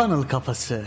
Funnel Kafası.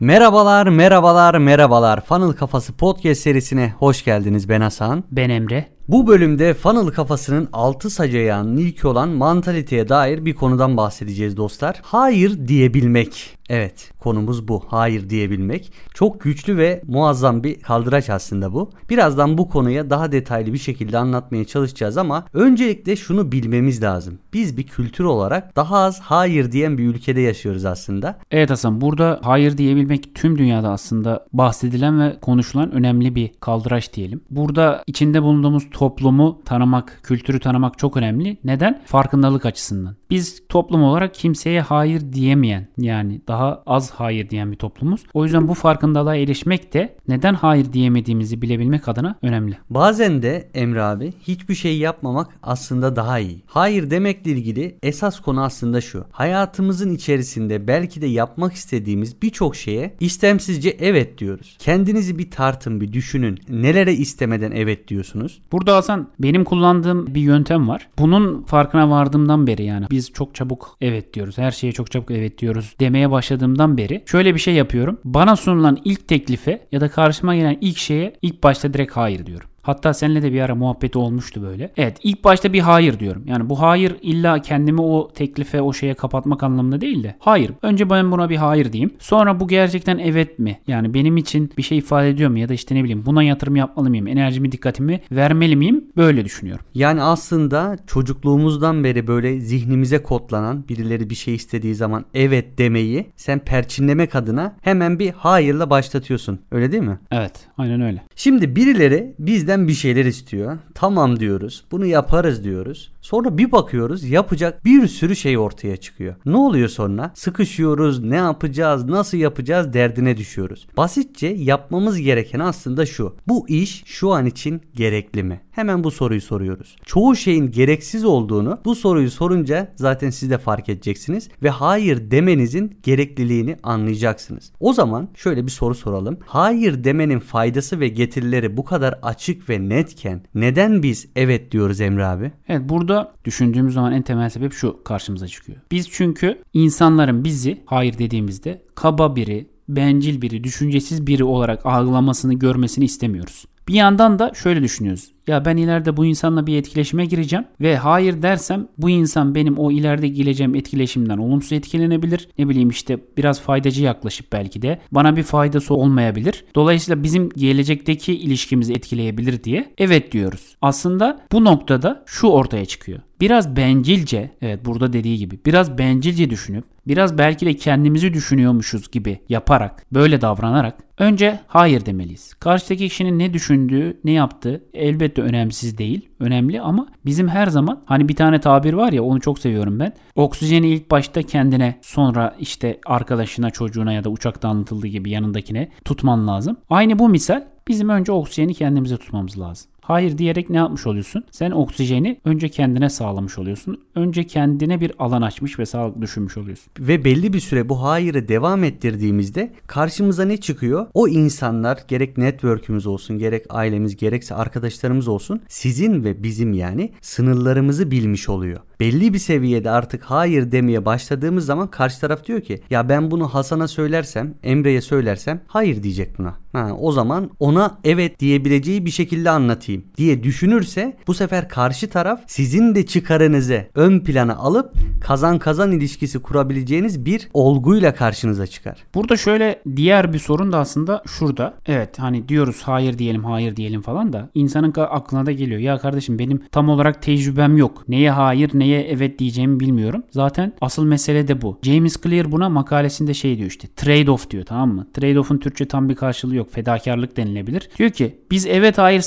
Merhabalar, merhabalar, merhabalar. Funnel Kafası podcast serisine hoş geldiniz. Ben Hasan. Ben Emre. Bu bölümde Funnel kafasının altı sacayağının ilki olan mantaliteye dair bir konudan bahsedeceğiz dostlar. Hayır diyebilmek. Evet konumuz bu. Hayır diyebilmek. Çok güçlü ve muazzam bir kaldıraç aslında bu. Birazdan bu konuya daha detaylı bir şekilde anlatmaya çalışacağız ama öncelikle şunu bilmemiz lazım. Biz bir kültür olarak daha az hayır diyen bir ülkede yaşıyoruz aslında. Evet Hasan burada hayır diyebilmek tüm dünyada aslında bahsedilen ve konuşulan önemli bir kaldıraç diyelim. Burada içinde bulunduğumuz toplumu tanımak, kültürü tanımak çok önemli. Neden? Farkındalık açısından. Biz toplum olarak kimseye hayır diyemeyen yani daha az hayır diyen bir toplumuz. O yüzden bu farkındalığa erişmek de neden hayır diyemediğimizi bilebilmek adına önemli. Bazen de Emre abi hiçbir şey yapmamak aslında daha iyi. Hayır demekle ilgili esas konu aslında şu. Hayatımızın içerisinde belki de yapmak istediğimiz birçok şeye istemsizce evet diyoruz. Kendinizi bir tartın bir düşünün. Nelere istemeden evet diyorsunuz? Burada Hasan benim kullandığım bir yöntem var. Bunun farkına vardığımdan beri yani biz çok çabuk evet diyoruz. Her şeye çok çabuk evet diyoruz demeye başladığımdan beri şöyle bir şey yapıyorum. Bana sunulan ilk teklife ya da karşıma gelen ilk şeye ilk başta direkt hayır diyorum. Hatta seninle de bir ara muhabbeti olmuştu böyle. Evet ilk başta bir hayır diyorum. Yani bu hayır illa kendimi o teklife o şeye kapatmak anlamında değil de. Hayır. Önce ben buna bir hayır diyeyim. Sonra bu gerçekten evet mi? Yani benim için bir şey ifade ediyor mu? Ya da işte ne bileyim buna yatırım yapmalı mıyım? Enerjimi dikkatimi vermeli miyim? Böyle düşünüyorum. Yani aslında çocukluğumuzdan beri böyle zihnimize kodlanan birileri bir şey istediği zaman evet demeyi sen perçinlemek adına hemen bir hayırla başlatıyorsun. Öyle değil mi? Evet aynen öyle. Şimdi birileri bizden bizden bir şeyler istiyor. Tamam diyoruz. Bunu yaparız diyoruz. Sonra bir bakıyoruz yapacak bir sürü şey ortaya çıkıyor. Ne oluyor sonra? Sıkışıyoruz. Ne yapacağız? Nasıl yapacağız? Derdine düşüyoruz. Basitçe yapmamız gereken aslında şu. Bu iş şu an için gerekli mi? Hemen bu soruyu soruyoruz. Çoğu şeyin gereksiz olduğunu bu soruyu sorunca zaten siz de fark edeceksiniz ve hayır demenizin gerekliliğini anlayacaksınız. O zaman şöyle bir soru soralım. Hayır demenin faydası ve getirileri bu kadar açık ve netken neden biz evet diyoruz Emre abi? Evet burada düşündüğümüz zaman en temel sebep şu karşımıza çıkıyor. Biz çünkü insanların bizi hayır dediğimizde kaba biri, bencil biri, düşüncesiz biri olarak algılamasını, görmesini istemiyoruz. Bir yandan da şöyle düşünüyoruz. Ya ben ileride bu insanla bir etkileşime gireceğim ve hayır dersem bu insan benim o ileride gireceğim etkileşimden olumsuz etkilenebilir. Ne bileyim işte biraz faydacı yaklaşıp belki de bana bir faydası olmayabilir. Dolayısıyla bizim gelecekteki ilişkimizi etkileyebilir diye evet diyoruz. Aslında bu noktada şu ortaya çıkıyor. Biraz bencilce, evet burada dediği gibi biraz bencilce düşünüp biraz belki de kendimizi düşünüyormuşuz gibi yaparak, böyle davranarak önce hayır demeliyiz. Karşıdaki kişinin ne düşündüğü, ne yaptığı elbette önemsiz değil. Önemli ama bizim her zaman hani bir tane tabir var ya onu çok seviyorum ben. Oksijeni ilk başta kendine sonra işte arkadaşına, çocuğuna ya da uçakta anlatıldığı gibi yanındakine tutman lazım. Aynı bu misal bizim önce oksijeni kendimize tutmamız lazım. Hayır diyerek ne yapmış oluyorsun? Sen oksijeni önce kendine sağlamış oluyorsun. Önce kendine bir alan açmış ve sağlıklı düşünmüş oluyorsun. Ve belli bir süre bu hayırı devam ettirdiğimizde karşımıza ne çıkıyor? O insanlar gerek network'ümüz olsun, gerek ailemiz, gerekse arkadaşlarımız olsun sizin ve bizim yani sınırlarımızı bilmiş oluyor belli bir seviyede artık hayır demeye başladığımız zaman karşı taraf diyor ki ya ben bunu Hasan'a söylersem, Emre'ye söylersem hayır diyecek buna. Ha, o zaman ona evet diyebileceği bir şekilde anlatayım diye düşünürse bu sefer karşı taraf sizin de çıkarınızı ön plana alıp kazan kazan ilişkisi kurabileceğiniz bir olguyla karşınıza çıkar. Burada şöyle diğer bir sorun da aslında şurada. Evet hani diyoruz hayır diyelim hayır diyelim falan da insanın aklına da geliyor. Ya kardeşim benim tam olarak tecrübem yok. Neye hayır neye evet diyeceğimi bilmiyorum. Zaten asıl mesele de bu. James Clear buna makalesinde şey diyor işte trade-off diyor tamam mı? Trade-off'un Türkçe tam bir karşılığı yok. Fedakarlık denilebilir. Diyor ki biz evet hayır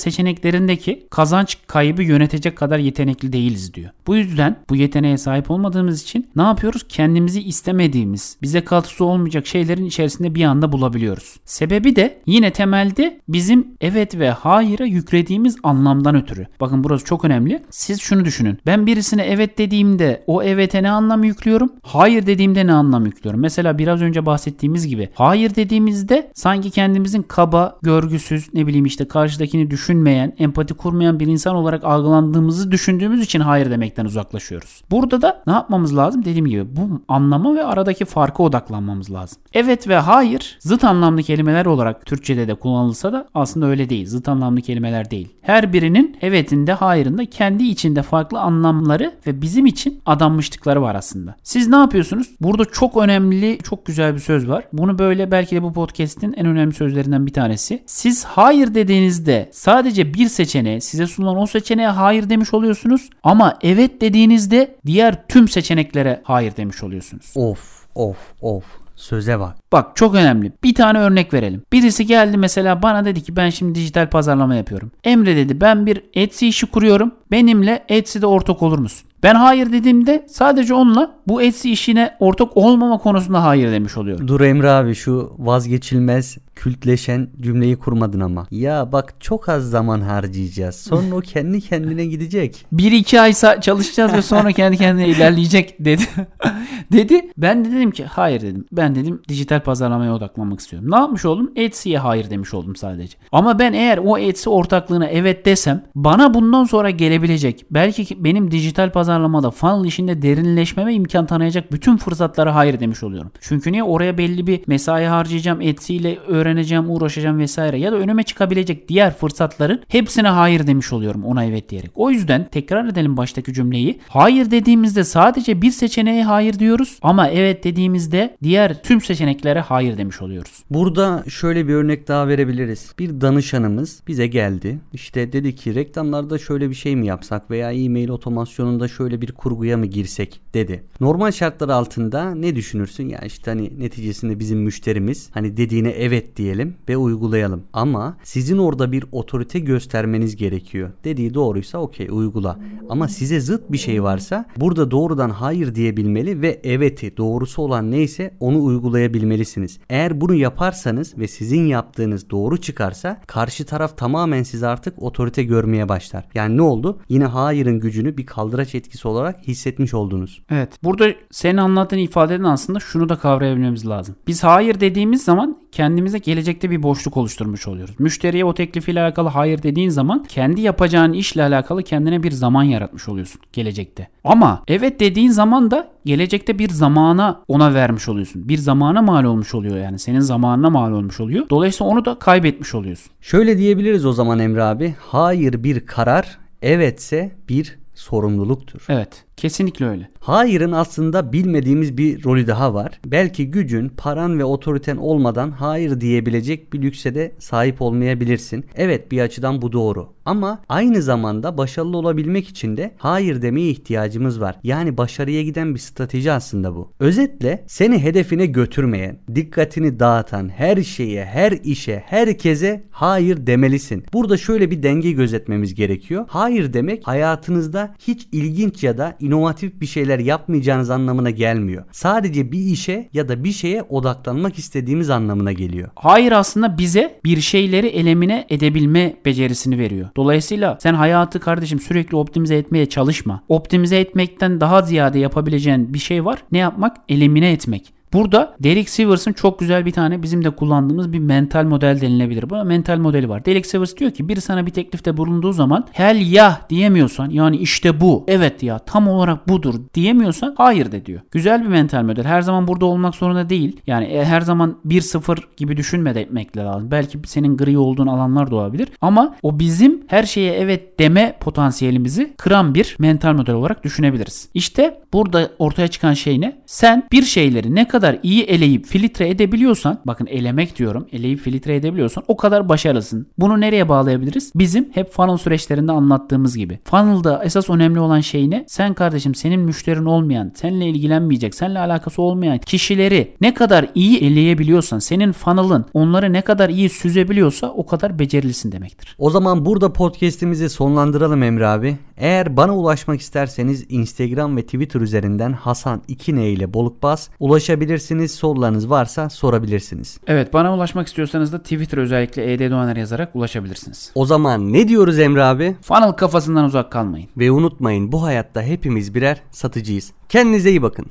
seçeneklerindeki kazanç kaybı yönetecek kadar yetenekli değiliz diyor. Bu yüzden bu yeteneğe sahip olmadığımız için ne yapıyoruz? Kendimizi istemediğimiz, bize katkısı olmayacak şeylerin içerisinde bir anda bulabiliyoruz. Sebebi de yine temelde bizim evet ve hayır'a yüklediğimiz anlamdan ötürü. Bakın burası çok önemli. Siz şunu düşünün. Ben birisine evet dediğimde o evet'e ne anlam yüklüyorum? Hayır dediğimde ne anlam yüklüyorum? Mesela biraz önce bahsettiğimiz gibi hayır dediğimizde sanki kendimizin kaba, görgüsüz, ne bileyim işte karşıdakini düşünmeyen, empati kurmayan bir insan olarak algılandığımızı düşündüğümüz için hayır demekten uzaklaşıyoruz. Burada da ne yapmamız lazım? Dediğim gibi bu anlama ve aradaki farka odaklanmamız lazım. Evet ve hayır zıt anlamlı kelimeler olarak Türkçe'de de kullanılsa da aslında öyle değil. Zıt anlamlı kelimeler değil. Her birinin evetinde hayırında kendi içinde farklı anlamları ve bizim için adanmışlıkları var aslında. Siz ne yapıyorsunuz? Burada çok önemli, çok güzel bir söz var. Bunu böyle belki de bu podcast'in en önemli sözlerinden bir tanesi. Siz hayır dediğinizde sadece bir seçeneğe, size sunulan o seçeneğe hayır demiş oluyorsunuz. Ama evet dediğinizde diğer tüm seçeneklere hayır demiş oluyorsunuz. Of of of. Söze bak. Bak çok önemli. Bir tane örnek verelim. Birisi geldi mesela bana dedi ki ben şimdi dijital pazarlama yapıyorum. Emre dedi ben bir Etsy işi kuruyorum. Benimle Etsy'de ortak olur musun? Ben hayır dediğimde sadece onunla bu Etsy işine ortak olmama konusunda hayır demiş oluyorum. Dur Emre abi şu vazgeçilmez kültleşen cümleyi kurmadın ama. Ya bak çok az zaman harcayacağız. Sonra o kendi kendine gidecek. 1-2 ay çalışacağız ve sonra kendi kendine ilerleyecek dedi. dedi. Ben de dedim ki hayır dedim. Ben dedim dijital pazarlamaya odaklanmak istiyorum. Ne yapmış oldum? Etsy'ye hayır demiş oldum sadece. Ama ben eğer o Etsy ortaklığına evet desem bana bundan sonra gelebilecek belki benim dijital pazarlamada funnel işinde derinleşmeme imkan tanıyacak bütün fırsatlara hayır demiş oluyorum. Çünkü niye? Oraya belli bir mesai harcayacağım. Etsy ile öğreneceğim, uğraşacağım vesaire. Ya da önüme çıkabilecek diğer fırsatların hepsine hayır demiş oluyorum ona evet diyerek. O yüzden tekrar edelim baştaki cümleyi. Hayır dediğimizde sadece bir seçeneğe hayır diyoruz ama evet dediğimizde diğer tüm seçeneklere hayır demiş oluyoruz. Burada şöyle bir örnek daha verebiliriz. Bir danışanımız bize geldi. İşte dedi ki reklamlarda şöyle bir şey mi yapsak veya e-mail otomasyonunda şöyle bir kurguya mı girsek dedi. Normal şartlar altında ne düşünürsün? Ya işte hani neticesinde bizim müşterimiz hani dediğine evet diyelim ve uygulayalım. Ama sizin orada bir otorite göstermeniz gerekiyor. Dediği doğruysa okey uygula. Ama size zıt bir şey varsa burada doğrudan hayır diyebilmeli ve evet'i doğrusu olan neyse onu uygulayabilmelisiniz. Eğer bunu yaparsanız ve sizin yaptığınız doğru çıkarsa karşı taraf tamamen size artık otorite görmeye başlar. Yani ne oldu? Yine hayırın gücünü bir kaldıraç etkisi olarak hissetmiş oldunuz. Evet. Burada senin anlattığın ifadeden aslında şunu da kavrayabilmemiz lazım. Biz hayır dediğimiz zaman kendimize gelecekte bir boşluk oluşturmuş oluyoruz. Müşteriye o teklifiyle alakalı hayır dediğin zaman kendi yapacağın işle alakalı kendine bir zaman yaratmış oluyorsun gelecekte. Ama evet dediğin zaman da gelecekte bir zamana ona vermiş oluyorsun. Bir zamana mal olmuş oluyor yani. Senin zamanına mal olmuş oluyor. Dolayısıyla onu da kaybetmiş oluyorsun. Şöyle diyebiliriz o zaman Emre abi. Hayır bir karar, evetse bir sorumluluktur. Evet. Kesinlikle öyle. Hayır'ın aslında bilmediğimiz bir rolü daha var. Belki gücün, paran ve otoriten olmadan hayır diyebilecek bir lükse de sahip olmayabilirsin. Evet bir açıdan bu doğru. Ama aynı zamanda başarılı olabilmek için de hayır demeye ihtiyacımız var. Yani başarıya giden bir strateji aslında bu. Özetle seni hedefine götürmeyen, dikkatini dağıtan her şeye, her işe, herkese hayır demelisin. Burada şöyle bir denge gözetmemiz gerekiyor. Hayır demek hayatınızda hiç ilginç ya da inovatif bir şeyler yapmayacağınız anlamına gelmiyor. Sadece bir işe ya da bir şeye odaklanmak istediğimiz anlamına geliyor. Hayır aslında bize bir şeyleri elemine edebilme becerisini veriyor. Dolayısıyla sen hayatı kardeşim sürekli optimize etmeye çalışma. Optimize etmekten daha ziyade yapabileceğin bir şey var. Ne yapmak? Elimine etmek. Burada Derek Sivers'ın çok güzel bir tane bizim de kullandığımız bir mental model denilebilir. Bu mental modeli var. Derek Sivers diyor ki biri sana bir teklifte bulunduğu zaman hel ya diyemiyorsan yani işte bu evet ya tam olarak budur diyemiyorsan hayır de diyor. Güzel bir mental model. Her zaman burada olmak zorunda değil. Yani e, her zaman 1-0 gibi düşünme de etmekle lazım. Belki senin gri olduğun alanlar da olabilir. Ama o bizim her şeye evet deme potansiyelimizi kıran bir mental model olarak düşünebiliriz. İşte burada ortaya çıkan şey ne? Sen bir şeyleri ne kadar kadar iyi eleyip filtre edebiliyorsan bakın elemek diyorum eleyip filtre edebiliyorsan o kadar başarılısın. Bunu nereye bağlayabiliriz? Bizim hep funnel süreçlerinde anlattığımız gibi. Funnel'da esas önemli olan şey ne? Sen kardeşim senin müşterin olmayan, seninle ilgilenmeyecek, seninle alakası olmayan kişileri ne kadar iyi eleyebiliyorsan, senin funnel'ın onları ne kadar iyi süzebiliyorsa o kadar becerilisin demektir. O zaman burada podcast'imizi sonlandıralım Emre abi. Eğer bana ulaşmak isterseniz Instagram ve Twitter üzerinden Hasan 2N ile Bolukbaz ulaşabilirsiniz. Sorularınız varsa sorabilirsiniz. Evet bana ulaşmak istiyorsanız da Twitter özellikle ED Doğaner yazarak ulaşabilirsiniz. O zaman ne diyoruz Emre abi? Funnel kafasından uzak kalmayın. Ve unutmayın bu hayatta hepimiz birer satıcıyız. Kendinize iyi bakın.